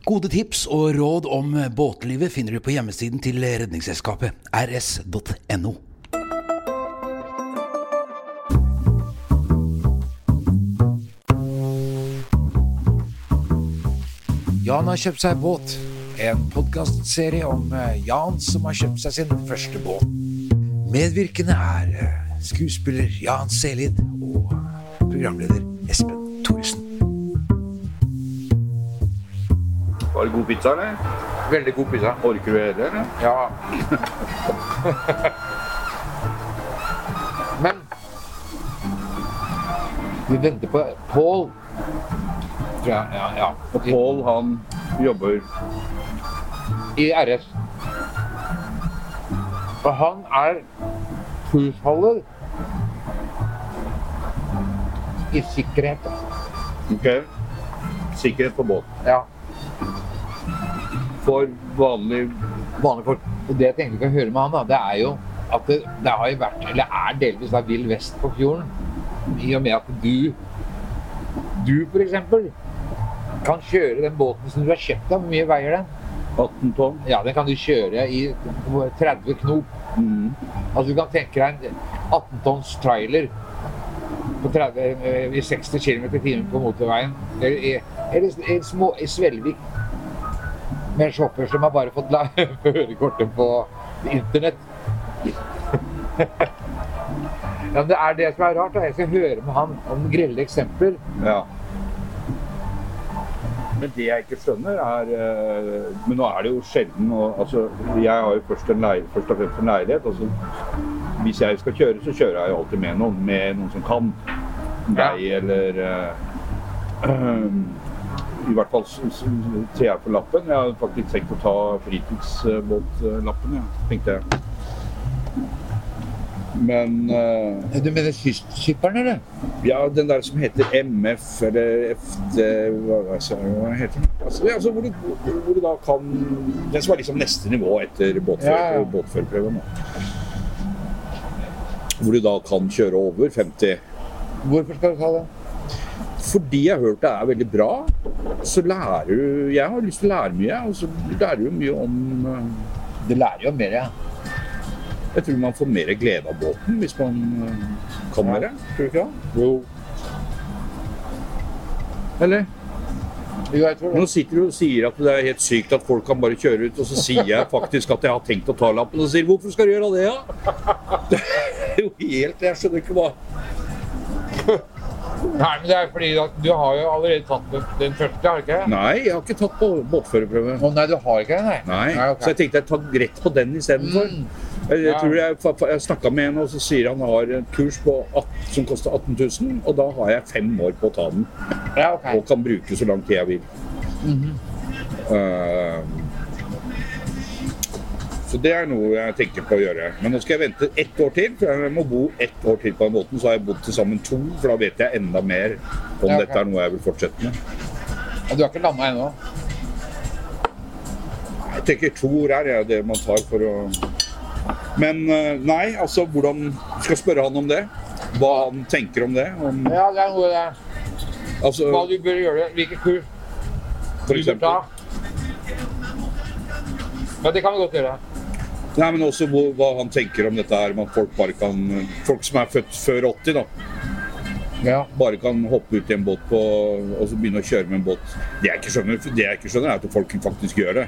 Gode tips og råd om båtlivet finner du på hjemmesiden til Redningsselskapet, rs.no. Jan har kjøpt seg båt. En podkastserie om eh, Jan som har kjøpt seg sin første båt. Medvirkende er eh, skuespiller Jan Selid og programleder Espen Var det god pizza, eller? Veldig god pizza. Orker du hele, eller? Ja. Men vi venter på Pål. Tror jeg. Ja, ja. Og Pål, han jobber I RS. Og han er husholder i sikkerhet. Ok. Sikkerhet på båt. Ja. For vanlige vanlige folk. Og det jeg tenkte vi kan høre med han, da, det er jo at det, det har jo vært, eller er delvis da, vill vest på fjorden. I og med at du, du eksempel, kan kjøre den båten som du har kjøpt deg. Hvor mye veier den? 18 tonn. Ja, den kan du kjøre i 30 knop. Mm. Altså du kan tenke deg en 18 tonns trailer på 30, eh, i 60 km i timen på motorveien. Eller, i- eller i Svelvik med sjåfør som har bare fått førerkortet på internett. ja, det er det som er rart. Da. Jeg skal høre med han om grelle eksempler. Ja. Men det jeg ikke skjønner, er eh, Men nå er det jo sjelden og, altså, Jeg har jo først, en leil, først og fremst en leilighet. Altså, hvis jeg skal kjøre, så kjører jeg jo alltid med noen. Med noen som kan. Deg eller eh, I hvert fall jeg på lappen. Jeg hadde faktisk tenkt å ta fritidsbåtlappen, ja, tenkte jeg. Men uh, Du mener kystskipperen, eller? ja, den der som heter MF eller FD Hva, hva, heter den? Altså, ja, altså, hvor, du, hvor du da kan Den som er liksom neste nivå etter båtfør, Ja, ja. båtførerprøven. Hvor du da kan kjøre over 50. Hvorfor skal du ta det? Fordi jeg har hørt det er veldig bra, så lærer du Jeg har lyst til å lære mye, og så lærer du mye om eh, Du lærer jo mer, ja. Jeg tror man får mer glede av båten hvis man eh, kan Ja. mer. Tror du ikke det? Jo. Eller? Jo, jeg tror Nå sitter du og sier at det er helt sykt at folk kan bare kjøre ut, og så sier jeg faktisk at jeg har tenkt å ta lappen, og så sier hvorfor skal du gjøre det, da? Det er jo helt Jeg skjønner ikke hva Nei, men det er fordi at du har jo allerede tatt den, første, har du ikke? Nei, jeg har ikke tatt på båtførerprøve. Å nei, du har ikke det, nei? Nei, ok. Så jeg tenkte jeg tar rett på den istedenfor. Mm. Jeg, jeg tror jeg, jeg snakka med en, og så sier han har et kurs på 18, som koster 18 000, og da har jeg fem år på å ta den. Ja, ok. Og kan bruke så lang tid jeg vil. Eh, så det er noe jeg tenker på å gjøre. Men nå skal jeg vente ett år til, for jeg må bo ett år til på den båten. Så har jeg bodd til sammen to, for da vet jeg enda mer om Ja, okay. dette er noe jeg vil fortsette med. Og du har ikke landa ennå? Jeg tenker to ord er ja, det man tar for å Men eh, nei, altså hvordan Skal spørre han om det. Hva han tenker om det. Om, Ja, det er noe det altså, Hva du bør gjøre. Hvilke kurs du bør ta. Ja, det kan vi godt gjøre. Nei, men også hvor, hva han tenker om dette her med at folk bare kan Folk som er født før 80, da. Ja. Bare kan hoppe ut i en båt på, og så begynne å kjøre med en båt. Det jeg ikke skjønner, det jeg ikke skjønner er at folk faktisk gjør det.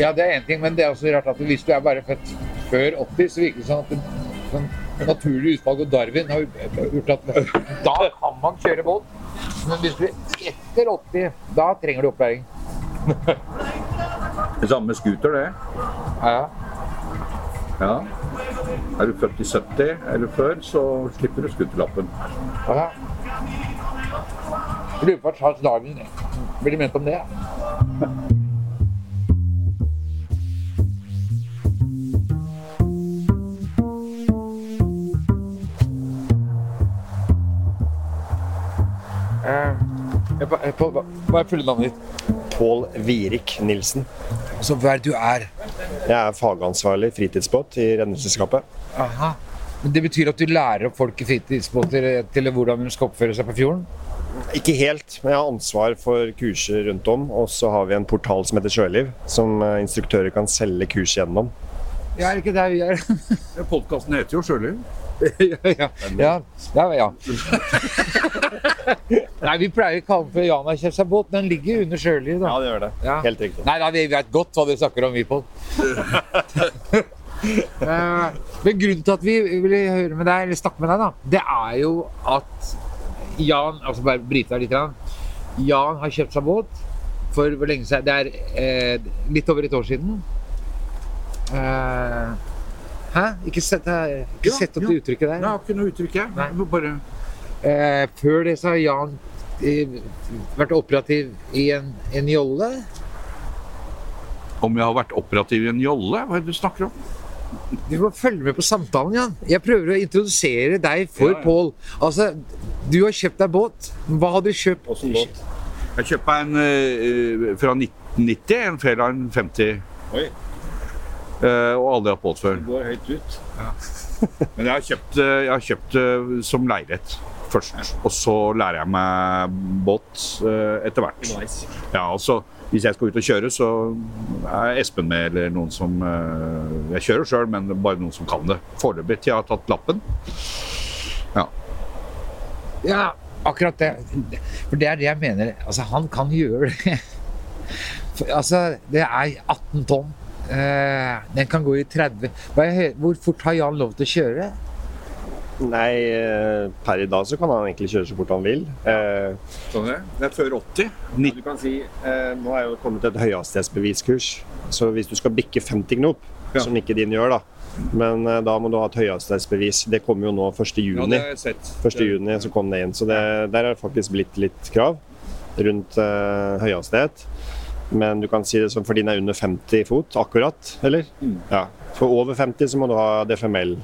ja, det er én ting, men det er også rart at hvis du er bare født før 80, så virker det sånn at det, sånn naturlig utvalg og Darwin har gjort at da kan man kjøre båt. Men hvis du er etter 80, da trenger du opplæring. Det samme med scooter, det. Ja, Ja. Er du født i 70 eller før, så slipper du skuterlappen. ja. Jeg lurer på hva slags Darwin blir ment om det. Hva er fulle navnet ditt? Pål Virik Nilsen. Så hva er det du er? Jeg er fagansvarlig fritidsbåt i Redningsselskapet. Aha. Men det betyr at du lærer opp folk i fritidsbåter til hvordan de skal oppføre seg på fjorden? Ikke helt, men jeg har ansvar for kurser rundt om. Og så har vi en portal som heter Sjøliv, som eh, instruktører kan selge kurs gjennom. Ja, er det ikke det vi gjør? Podkasten heter jo Sjøliv. ja, ja. ja, ja, ja. Nei, vi pleier å kalle den for Jan har kjøpt seg båt, men den ligger under Sjøliv, da. det gjør det. Ja. Helt riktig. Nei da, vi vet godt hva dere snakker om, vi, Pål. Eh, Men grunnen til at vi ville høre med deg, eller snakke med deg, da, det er jo at Jan altså bare bryte deg litt. grann. Jan har kjøpt seg båt for hvor lenge siden? Det er eh, litt over et år siden. Eh, hæ? Ikke sett, ikke Ja, sett opp ja. det uttrykket der? Jeg har ikke noe uttrykk, jeg. Nei. Bare Eh, før det så har Jan vært operativ i en, en jolle. Om jeg har vært operativ i en jolle? Hva er det du snakker om? Du må følge med på samtalen, Jan. Jeg prøver å introdusere deg for Ja, ja. Pål. Altså, du har kjøpt deg båt. Hva har du kjøpt? Åssen båt? Jeg kjøpte meg en uh, fra 1990, en Fairline 50. Oi, og aldri hatt båt før. går høyt ut. Men jeg har kjøpt, eh, jeg har kjøpt eh, som leilighet først. Og så lærer jeg meg båt eh, etter hvert. Nice. Ja, altså, hvis jeg skal ut og kjøre, så er Espen med, eller noen som eh, Jeg kjører sjøl, men bare noen som kan det. Foreløpig til jeg har tatt lappen. Ja. Ja, akkurat det. For det er det jeg mener. Altså, han kan gjøre det. For, altså, det er 18 tonn. Eh, den kan gå i 30. Hva er høy- Hvor fort har Jan lov til å kjøre? Nei, eh, per i dag så kan han egentlig kjøre så fort han vil. Eh, Sånn er det. Det er før 80. Ja, du kan si, eh, nå er jo kommet et høyhastighetsbeviskurs, så hvis du skal bikke 50 knop, Ja. som ikke din gjør da, men eh, da må du ha et høyhastighetsbevis. Det kommer jo nå 1. Ja, juni. det har jeg sett. 1. juni så kom det inn, så det, der er det faktisk blitt litt krav rundt eh, høyhastighet. Men du kan si det som for din er under 50 fot, akkurat, eller? Mm. Ja. For over 50 så må du ha DFML,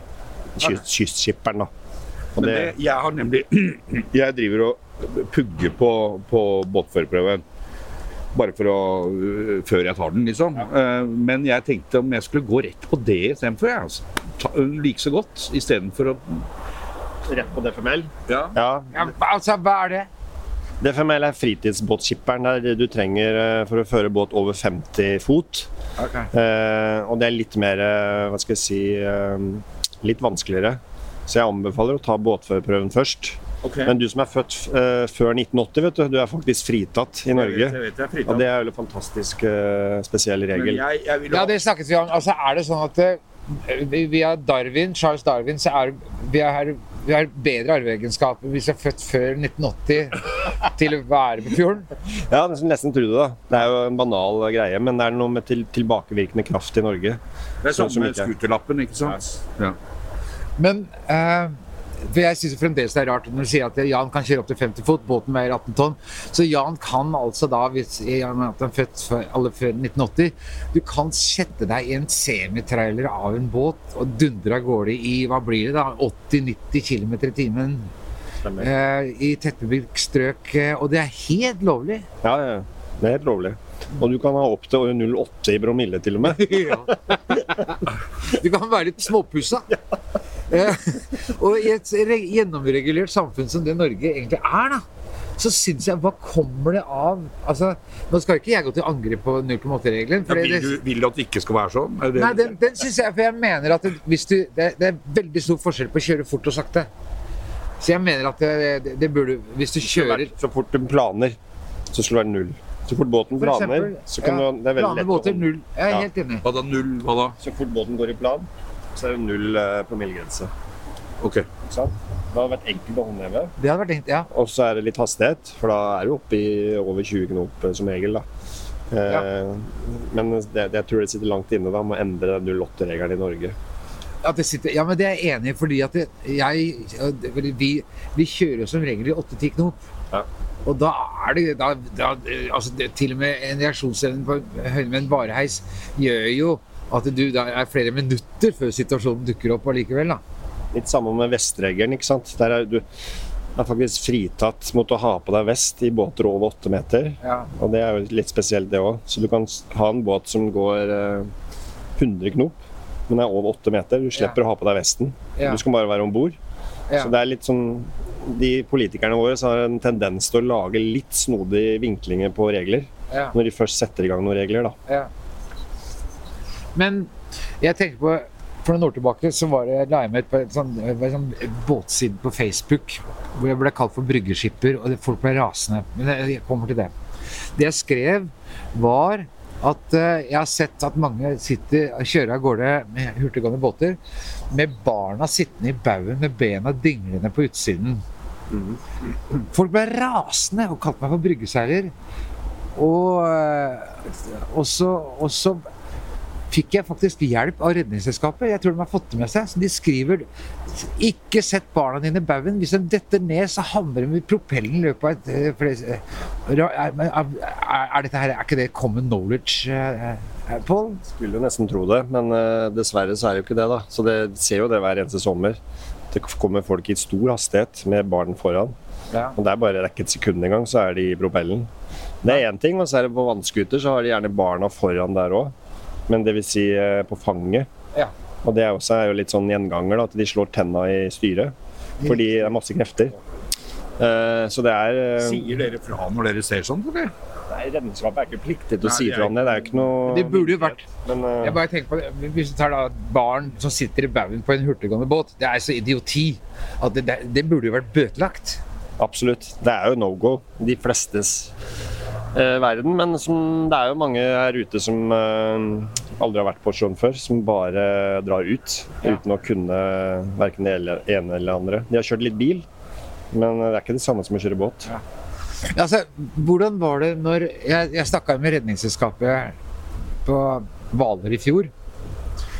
kyst, kystskipperen da. Og Men det, det, jeg har nemlig Jeg driver og pugger på, på båtførerprøven. Bare for å øh, Før jeg tar den, liksom. Ja. Men jeg tenkte om jeg skulle gå rett på det istedenfor. jeg, Altså. Like så godt istedenfor å rett på DFML? Ja. Ja, Ja, altså, hva er det? DFML er fritidsbåtskipperen. Det er det du trenger eh, for å føre båt over 50 fot. Eh, og det er litt mer, eh, hva skal jeg si, eh, litt vanskeligere. Så jeg anbefaler å ta båtførerprøven først. Men du som er født eh, før 1980, vet du, du er faktisk fritatt i Norge. Jeg vet, jeg er Og det er jo en fantastisk eh, spesiell regel. jeg, jeg vil Ja, det snakkes vi om. Altså, er det sånn at vi- via Darwin, Charles Darwin, så er vi har, vi har bedre arveegenskaper hvis vi er født før 1980 til å være på fjorden? Ja, nesten, trodde tro det, da. Det er jo en banal greie, men det er noe med til, tilbakevirkende kraft i Norge. Det er sånn som med scooterlappen, ikke sant? Ja. Men eh, for jeg syns fremdeles det er rart når du sier at Jan kan kjøre opp til 50 fot, båten veier 18 tonn. Så Jan kan altså da, hvis Jan er født alle før 1980 Du kan sette deg i en semitrailer av en båt og dundre av gårde i hva blir det da, 80-90 km i timen eh, i tettbebygd strøk. eh, Og det er helt lovlig. Ja, ja. Det er helt lovlig. Og du kan ha opp til 0,8 i promille, til og med. Du kan være litt småpussa. Eh, og i et re- gjennomregulert samfunn som det Norge egentlig er, da, så syns jeg Hva kommer det av Altså, Nå skal ikke jeg gå til angrep på 0,8-regelen. for Ja, det- vil, du, vil du at det ikke skal være sånn? Er det, Nei, den, den synes jeg, for jeg mener at det, hvis du, det, det er veldig stor forskjell på å kjøre fort og sakte. Så jeg mener at det, det, det burde Hvis du kjører Så fort du planer, så skal det være null. Så fort båten planer, eksempel, så kan ja, du, det er veldig plane lett båter å null. Jeg er Ja. helt enig. Hva da? Null? Hva da? Så fort båten går i plan, så er det null eh, promillegrense. Ok. Ikke sant? Det hadde vært enkelt å håndheve. Det hadde vært enkelt, ja. Og så er det litt hastighet, for da er du oppe i over 20 knop eh, som regel. da. Eh, Men det, det, jeg tror det sitter langt inne da, med å endre 08-regelen i Norge. Ja, det sitter, ja, men det er jeg enig i, fordi at det, jeg vi, vi kjører jo som regel i 8-10 knop. Ja. Og da er det, da, da altså det, Til og med en reaksjonsevne på høyde med en vareheis gjør jo at du det er flere minutter før situasjonen dukker opp allikevel. da. Litt samme med vestregelen. ikke sant? Der er du er faktisk fritatt mot å ha på deg vest i båter over 8 meter. Ja. Og det er jo litt spesielt, det òg. Så du kan ha en båt som går eh, 100 knop, men er over 8 meter. Du slipper å ha på deg vesten. Ja. Du skal bare være om bord. Ja. Så det er litt sånn de politikerne våre så har en tendens til å lage litt snodige vinklinger på regler. Ja. Når de først setter i gang noen regler, da. Men jeg tenker på For noen år tilbake så var det, la jeg ut på sånn, en sånn båtside på Facebook hvor jeg ble kalt for bryggeskipper, og folk ble rasende. Men jeg kommer til det. Det jeg skrev, var at eh, jeg har sett at mange sitter kjører av gårde med hurtiggående båter med barna sittende i baugen med bena dinglende på utsiden. Folk ble rasende og kalte meg for bryggeseiler. Og, eh, og, så, og så fikk jeg faktisk hjelp av Redningsselskapet. Jeg tror de har fått det med seg. Så de skriver ikke sett barna dine i baugen. Hvis de detter ned, så havner de i propellen i løpet av et eh, eh, er, er, dette her, er ikke det common knowledge, eh, Pål? Skulle jo nesten tro det, men dessverre så er det jo ikke det, da. Så det ser jo det hver eneste sommer. Det kommer folk i stor hastighet med barn foran. Ja. Og det er bare det er ikke et sekund engang, så er de i propellen. Det er én ting, og så er det på vannskuter så har de gjerne barna foran der òg. Men det vil si eh, på fanget. Ja. Og det er også er jo litt sånn gjenganger, da, at de slår tenna i styret. Fordi det er masse krefter. Eh, så det er eh, Sier dere fra når dere ser sånt, eller? Nei, Redningsskapet er ikke pliktig til å si fra om det. Det er jo ikke noe Det burde jo vært Men uh, Jeg bare tenker på det. Hvis du tar da barn som sitter i baugen på en hurtiggående båt, det er så idioti at det, det, det burde jo vært bøtelagt. Absolutt. Det er jo no go de flestes verden. Men som, det er jo mange her ute som eh, aldri har vært på sjøen før, som bare drar ut Ja. uten å kunne verken det ene eller det andre. De har kjørt litt bil, men det er ikke det samme som å kjøre båt. Altså, hvordan var det når Jeg, jeg snakka med Redningsselskapet på Hvaler i fjor,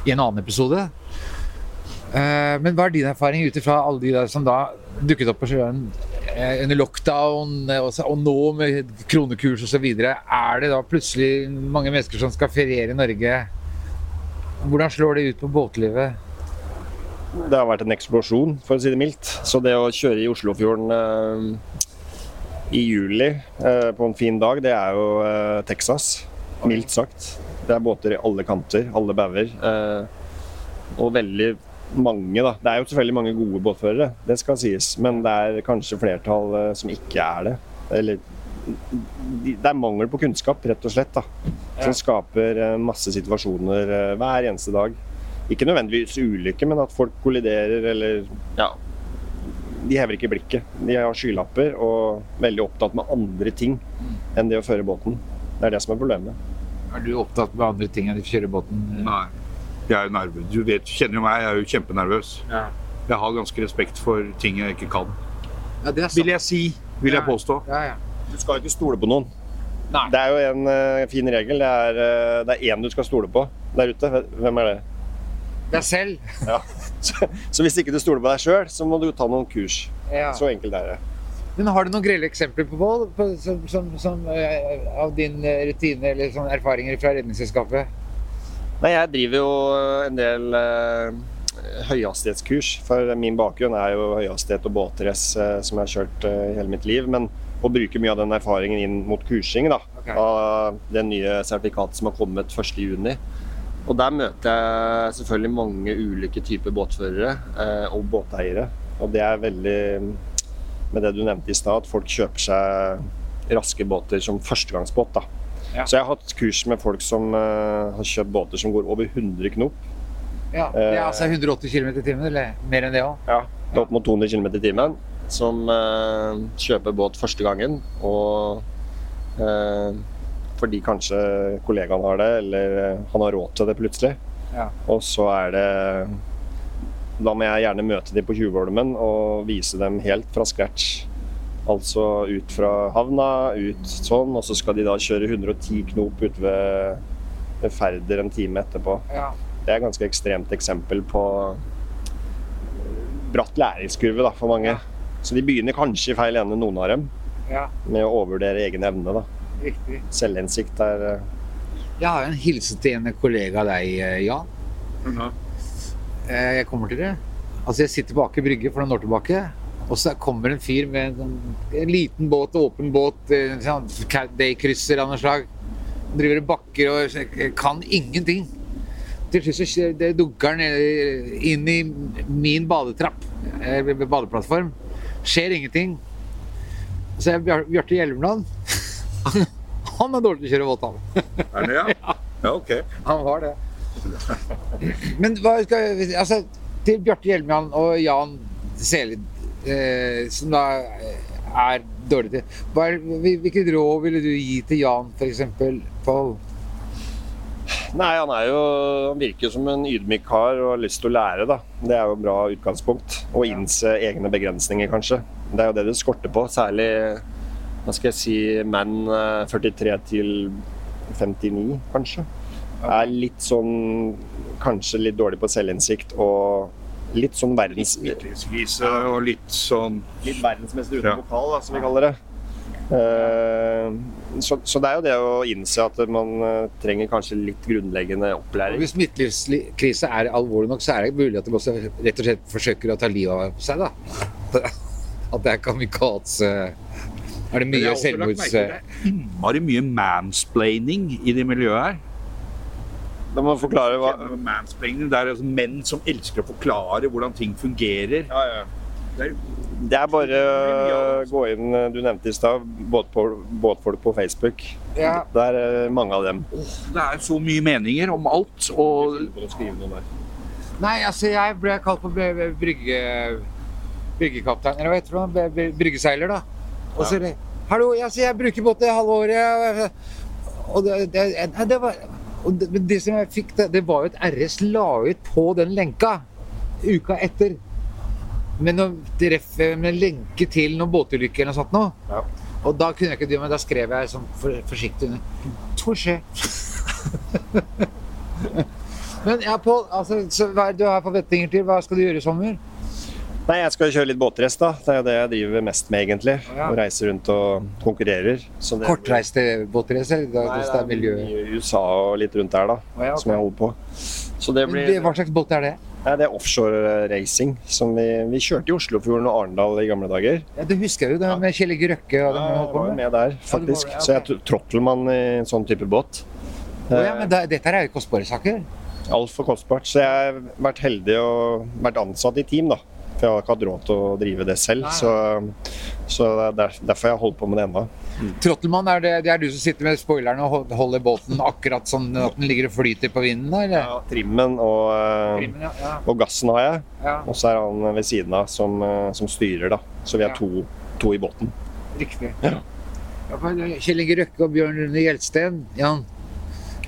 i en annen episode. Eh, men hva er din erfaring ut ifra alle de der som da dukket opp på sjøen eh, under lockdown, eh, og, nå med kronekurs osv.? Er det da plutselig mange mennesker som skal feriere i Norge? Hvordan slår det ut på båtlivet? Det har vært en eksplosjon, for å si det mildt. Så det å kjøre i Oslofjorden eh, i juli på en fin dag, det er jo Texas. Mildt sagt. Det er båter i alle kanter, alle bauger. Og veldig mange, da. Det er jo selvfølgelig mange gode båtførere, det skal sies. Men det er kanskje flertall eh, som ikke er det. Eller det er mangel på kunnskap, rett og slett, da. Som skaper eh, masse situasjoner eh, hver eneste dag. Ikke nødvendigvis ulykke, men at folk kolliderer eller ja. De hever ikke blikket. De har skylapper og veldig opptatt med andre ting enn det å føre båten. Det er det som er problemet. Er du opptatt med andre ting enn å kjøre båten? Nei. Jeg er nervøs. Du vet, kjenner jo meg, jeg er jo kjempenervøs. Ja. Jeg har ganske respekt for ting jeg ikke kan. Ja, det er Vil jeg si. Vil jeg påstå. Ja, ja. Du skal ikke stole på noen. Nei. Det er jo en uh, fin regel. Det er, uh, det er én du skal stole på der ute. Hvem er det? Deg selv. Ja. Så, så hvis ikke du stoler på deg sjøl, så må du ta noen kurs. Ja. Så enkelt er det. Men har du noen grelle eksempler på vold på, som, som, som, eh, av din rutine eller sånne erfaringer fra Redningsselskapet? Nei, jeg driver jo en del eh, høyhastighetskurs. For min bakgrunn er jo høyhastighet og båtrace eh, som jeg har kjørt eh, hele mitt liv. Men å bruke mye av den erfaringen inn mot kursing da, Okay. av det nye sertifikatet som har kommet 1.6. Og der møter jeg selvfølgelig mange ulike typer båtførere eh, og båteiere. Og det er veldig med det du nevnte i stad, at folk kjøper seg raske båter som førstegangsbåt. da. Ja. Så jeg har hatt kurs med folk som uh, har kjøpt båter som går over 100 knop. Ja, det er Eh. altså 180 km i timen, eller mer enn det òg? Ja. det er Opp mot 200 km i timen. Som uh, kjøper båt første gangen. Og uh, fordi kanskje kollegaen har det, eller han har råd til det plutselig. Ja. Og så er det Da må jeg gjerne møte dem på Tjuvholmen og vise dem helt fra scratch. Altså ut fra havna, ut sånn, og så skal de da kjøre 110 knop ute ved, Færder en time etterpå. Ja. Det er et ganske ekstremt eksempel på bratt læringskurve da, for mange. Ja. Så de begynner kanskje i feil ende, noen av dem, ja, med å overvurdere egen evne. da. riktig. Selvinnsikt er eh, Jeg har en hilsen til en kollega av deg, Jan. Jan. -hmm. Jeg kommer til det. Altså, jeg sitter på Aker Brygge for noen år tilbake. Og så kommer en fyr med en, sånn- en liten båt, åpen båt, eh, sånn daykrysser av noe slag. Han driver og bakker og kan ingenting. Til slutt så det dunker han inn i min badetrapp, eller badeplattform. Skjer ingenting. Så er Bjar- Bjarte Hjelmeland Han er dårlig til å kjøre våt, han. Er det, ja? Ja, ok. Han var det. Men hva skal Altså, til Bjarte Hjelmeland og Jan Selid, eh, som da er dårlig til er, Hvilket råd ville du gi til Jan, f.eks., Pål? Nei, han er jo Han virker som en ydmyk kar og har lyst til å lære, da. Det er jo et bra utgangspunkt. Å innse egne begrensninger, kanskje. Det er jo det det skorter på. Særlig hva skal jeg si menn eh, 43 til 59, kanskje. Er litt sånn Kanskje litt dårlig på selvinnsikt og litt sånn verdens... Midtlivskrise og litt sånn Litt verdensmester uten Ja. pokal, da, som vi kaller det. Uh, så, så det er jo det å innse at man uh, trenger kanskje litt grunnleggende Og opplæring. Hvis midtlivskrise er alvorlig nok, så er det mulig at de også rett og slett forsøker å ta livet av seg, da. At det er kamikaze Er det mye selvmords... det er Innmari mye mansplaining i det miljøet her. Da må man forklare hva Mansplaining, det er altså menn som elsker å forklare hvordan ting fungerer. Det er Det er bare å gå inn Du nevnte i stad båtfolk på Facebook. Ja. Det er mange av dem. Det er så mye meninger om alt. Og Nei, altså, jeg ble kalt på br- br- brygge... Bryggekaptein, eller hva heter det? Br- br- Bryggeseiler, da. Og så ja. Hallo, altså, jeg bruker båt det halve året. Og det, det, det var og det, det som jeg fikk, det, det var jo at RS la ut på den lenka uka etter. Med, å treffe med lenke til noen båtulykke eller noe sånt noe. Ja. Og da kunne jeg ikke det, men da skrev jeg sånn for, forsiktig under. Torsje. men ja, Pål, altså, hva er det du har forventninger til? Hva skal du gjøre i sommer? Nei, jeg skal kjøre litt båtrace, da. Det er det jeg driver mest med, egentlig. Ja. Å reise rundt og konkurrerer. Så det- Kortreiste båtrace? Nei, hvis det er miljø... i USA og litt rundt der, da. Ja, okay. Som jeg holder på. Så det blir det- Hva slags båt er det? Nei, det er offshore racing. Som vi, vi kjørte i Oslofjorden og Arendal i gamle dager. Ja, Det husker jeg jo, det med Kjell Inge Røkke og dem Jeg holdt på var med. der, Ja, var faktisk. det, Så jeg er trottelmann i en sånn type båt. Oh, ja, men da, dette her er jo kostbare saker. Altfor kostbart. Så jeg har vært heldig og vært ansatt i team, da. For jeg har ikke hatt råd til å drive det selv. Nei. Så, så det er der- derfor jeg har holdt på med det ennå. Trottelmann, er det, det er du som sitter med spoileren og holder båten akkurat sånn at den ligger og flyter på vinden? eller? Ja, trimmen og, eh, Trimmen, ja, ja, og gassen har jeg. ja, Og så er han ved siden av som, eh, som styrer, da. Så vi Ja. er to, to i båten. riktig. Ja. Ja, Kjell Inge Røkke og Bjørn Rune Gjelsten, Jan,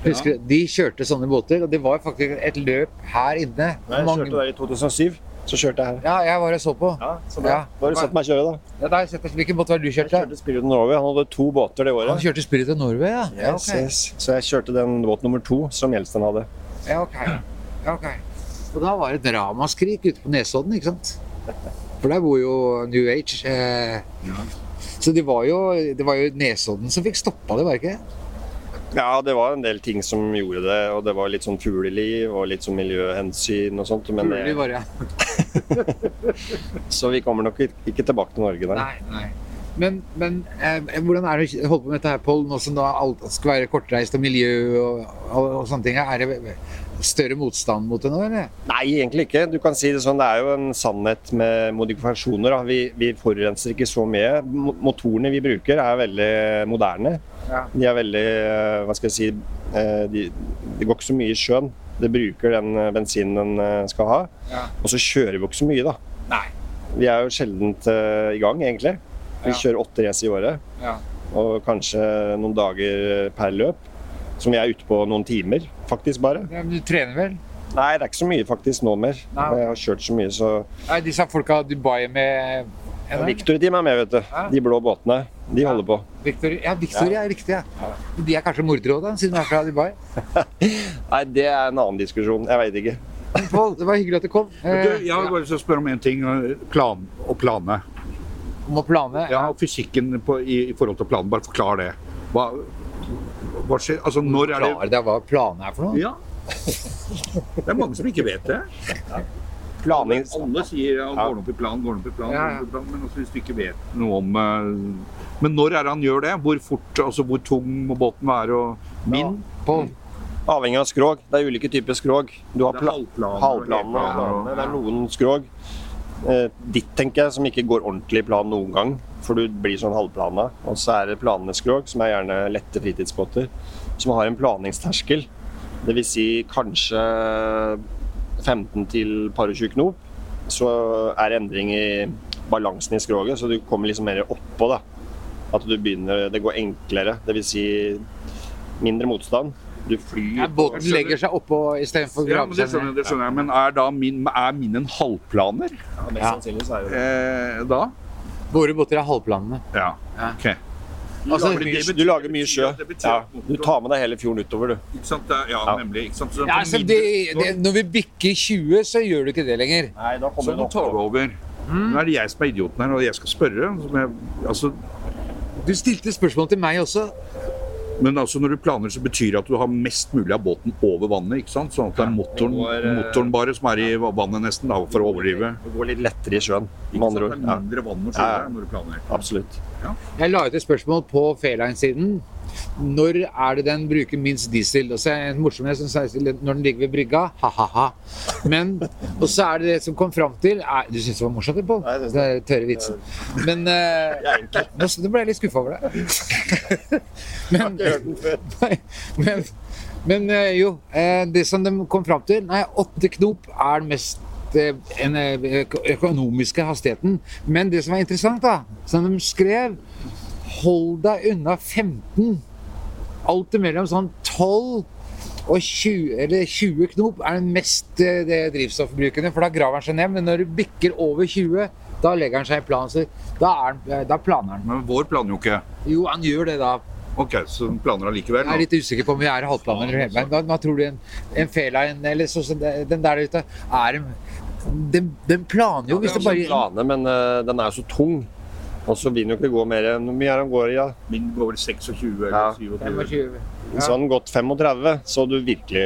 husker du, de kjørte sånne båter, og det var faktisk et løp her inne. Jeg Mange- kjørte der i 2007. Så kjørte jeg her. Ja, jeg var og så på. Ja, så bra. Hva har du sett meg kjøre, da. Ja, da har jeg sett. Hvilken båt var det du Jeg kjørte? kjørte Spirit of Norway. Han hadde to båter det året. Han kjørte Spirit of Norway, ja. Ja, Yes, okay. yes. Så jeg kjørte den båt nummer to som Gjelsten hadde. Ja, ok. Ja, ok. Og da var det dramaskrik ute på Nesodden, ikke sant? For der bor jo New Age. Eh, Så det var, jo, det var jo Nesodden som fikk stoppa det, var det ikke? Ja, det var en del ting som gjorde det, og det var litt sånn fugleliv og litt sånn miljøhensyn og sånt. Men det, var ja. så vi kommer nok ikke tilbake til Norge der. Nei, nei. Men, men eh, hvordan er det å holde på med dette her, Pål, nå som da alt skal være kortreist og miljø og, og, og sånne ting? Er det større motstand mot det nå, eller? Nei, egentlig ikke. Du kan si Det sånn, det er jo en sannhet med modifikasjoner. Vi, vi forurenser ikke så mye. Motorene vi bruker er veldig moderne. De er veldig eh, Hva skal jeg si eh, de, går ikke så mye i sjøen. Det bruker den eh, bensinen den skal ha. Ja. Og så kjører vi jo ikke så mye, da. Nei. Vi er jo sjeldent eh, i gang, egentlig. Vi Ja. kjører åtte race i året. Ja. Og kanskje noen dager per løp. Som vi er ute på noen timer, faktisk bare. Ja, men du trener vel? Nei, det er ikke så mye faktisk nå mer. Nei. Jeg har kjørt så mye, så Er disse folka Dubai med ja, Victor de er med, vet du. De blå båtene. De Ja. holder på. Victor, ja, Victor, ja. riktig. Ja. De er kanskje mordere òg, siden de er fra Dubai? Nei, det er en annen diskusjon. Jeg veit ikke. Pål, det var hyggelig at du kom. Du, Eh, jeg har bare lyst til å spørre om en ting. Plan og plane. Om å plane. Ja, og fysikken på, i, i forhold til planen. Bare forklar det. Hva, hva skjer? Altså, når er det Forklar deg hva planen er for noe? Ja. Det er mange som ikke vet det. Planing Alle sier ja, Ja. går opp i plan, går opp i plan, Ja, ja. opp i plan. Men også hvis du ikke vet noe om eh, Men når er det han gjør det? Hvor fort, altså hvor tung må båten være? Og min? På, Avhengig av skrog. Det er ulike typer skrog. Du har er halvplaner planene. Det er noen skrog. Eh, ditt, tenker jeg, som ikke går ordentlig i plan noen gang. For du blir sånn halvplana. Og så er det planene skrog, som er gjerne lette fritidsbåter, som har en planingsterskel. Dvs. Si kanskje 15 til par og 20 knop. Så er det endring i balansen i skroget, så du kommer liksom mer oppå. da. At du begynner, det går enklere. Dvs. Si mindre motstand. Du flyr Ja, båten legger seg oppå istedenfor å Ja, grave men seg ned. det skjønner jeg. Men er, da min, er min en halvplaner Ja, mest Ja. sannsynlig så er det det. eh, da? Våre båter er halvplanene. Ja. Ja. ok. Altså, lager mye, betyr- Du lager mye sjø. Ja, du tar med deg hele fjorden utover, du. Ikke sant? Ja, Ja. nemlig. Ikke sant? Så ja, altså, det, det, når vi bikker 20, så gjør du ikke det lenger. Nei, da Så nå tar du over. Nå er det jeg som er idioten her, og jeg skal spørre. Som jeg, altså, Du stilte spørsmål til meg også. Men altså, når du planer, så betyr det at du har mest mulig av båten over vannet. ikke sant? Sånn at det er motoren, går, eh, motoren bare som er i vannet nesten, da, for å overdrive. Det går litt lettere i sjøen, med Ikke andre sant? ord. Det er mindre vann å Ja, ja. når du planer. absolutt. Jeg la ut et spørsmål på Fairline-siden. Når er det den bruker minst diesel? Og så er det en morsomhet som sier når den ligger ved brygga. Ha-ha-ha. Men Og så er det det som kom fram til er, Du syns det var morsomt? Pål? Det er tørre vitsen. Men uh, nå, nå ble jeg litt skuffa over deg. men, nei, men, men uh, jo, uh, det som de kom fram til Nei, åtte knop er den mest en, øko- økonomiske hastigheten. Men det som er interessant, da, som de skrev Hold deg unna 15. Alt imellom sånn 12 og 20, eller 20 knop er den mest eh, det drivstoffbrukende, for da graver han seg ned. Men når du bikker over 20, da legger han seg i plan. Så da, er, han- eh, da planer han. Men vår planer jo ikke. Jo, han gjør det da. Ok, så den planer allikevel. Jeg er litt usikker på om vi er i halvplaner eller helbein. Hva, hva tror du en, en Fairline eller sånn som den der ute er en den, den planer jo hvis det bare planer, men uh, den er jo så tung. Og så vil den jo ikke gå mer enn Hvor mye er han går i? Ja? Min går vel 26 eller Ja. 27. 25. Så har den gått 35, så har du virkelig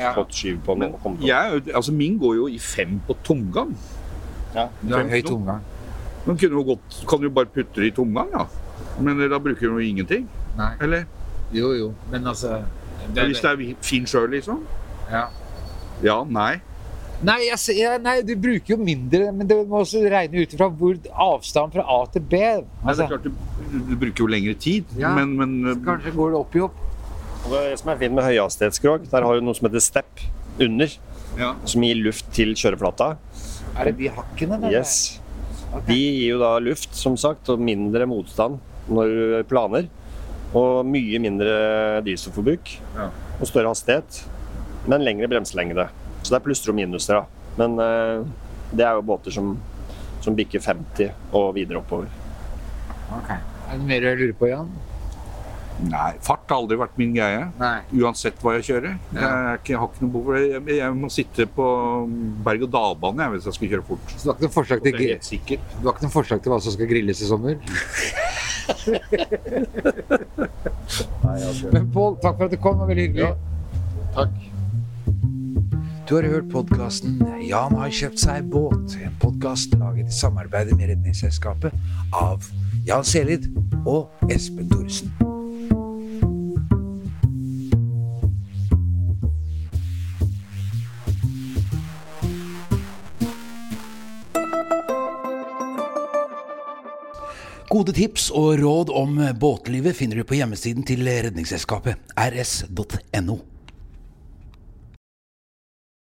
Ja. fått skyv på den. Men jeg, er altså, min går jo i fem på tomgang. Ja. Du har høy tomgang. Men kunne jo godt, kan du bare putte det i tomgang, da. Men eh, da bruker du jo ingenting. Nei. Eller? Jo, jo. Men altså Hvis det er fin sjø, liksom? ja. Ja, nei. Nei, jeg, jeg, nei, du bruker jo mindre, men det må også regne ut ifra hvor avstand fra A til B. Nei, det Altså, er klart du, du bruker jo lengre tid, Ja. men, men så kanskje går det opp i opp. Og Det som er fint med høyhastighetsskrog, der har du noe som heter step under, ja. som gir luft til kjøreflata. Er det de hakkene der? Yes. De gir jo da luft, som sagt, og mindre motstand når du planer. Og mye mindre dieselforbruk. Ja. Og større hastighet. Men lengre bremselengde. Så det er plusser og minuser, da. Men eh, det er jo båter som, som bikker 50 og videre oppover. Ok. Er det mer jeg lurer på, Jan? Nei, fart har aldri vært min greie. Nei. Uansett hva jeg kjører. Jeg, er jeg har ikke noe behov for det. Jeg, jeg må sitte på berg-og-dal-bane jeg, hvis jeg skal kjøre fort. Så du har ikke noe forslag til, det er du har ikke noe forslag til hva som skal grilles i sommer? Men Pål, takk for at du kom. Det var veldig hyggelig. Takk. Du har hørt podkasten 'Jan har kjøpt seg båt', en podkast laget i samarbeid med Redningsselskapet av Jan Selid og Espen Thoresen. Gode tips og råd om båtlivet finner du på hjemmesiden til Redningsselskapet, rs.no.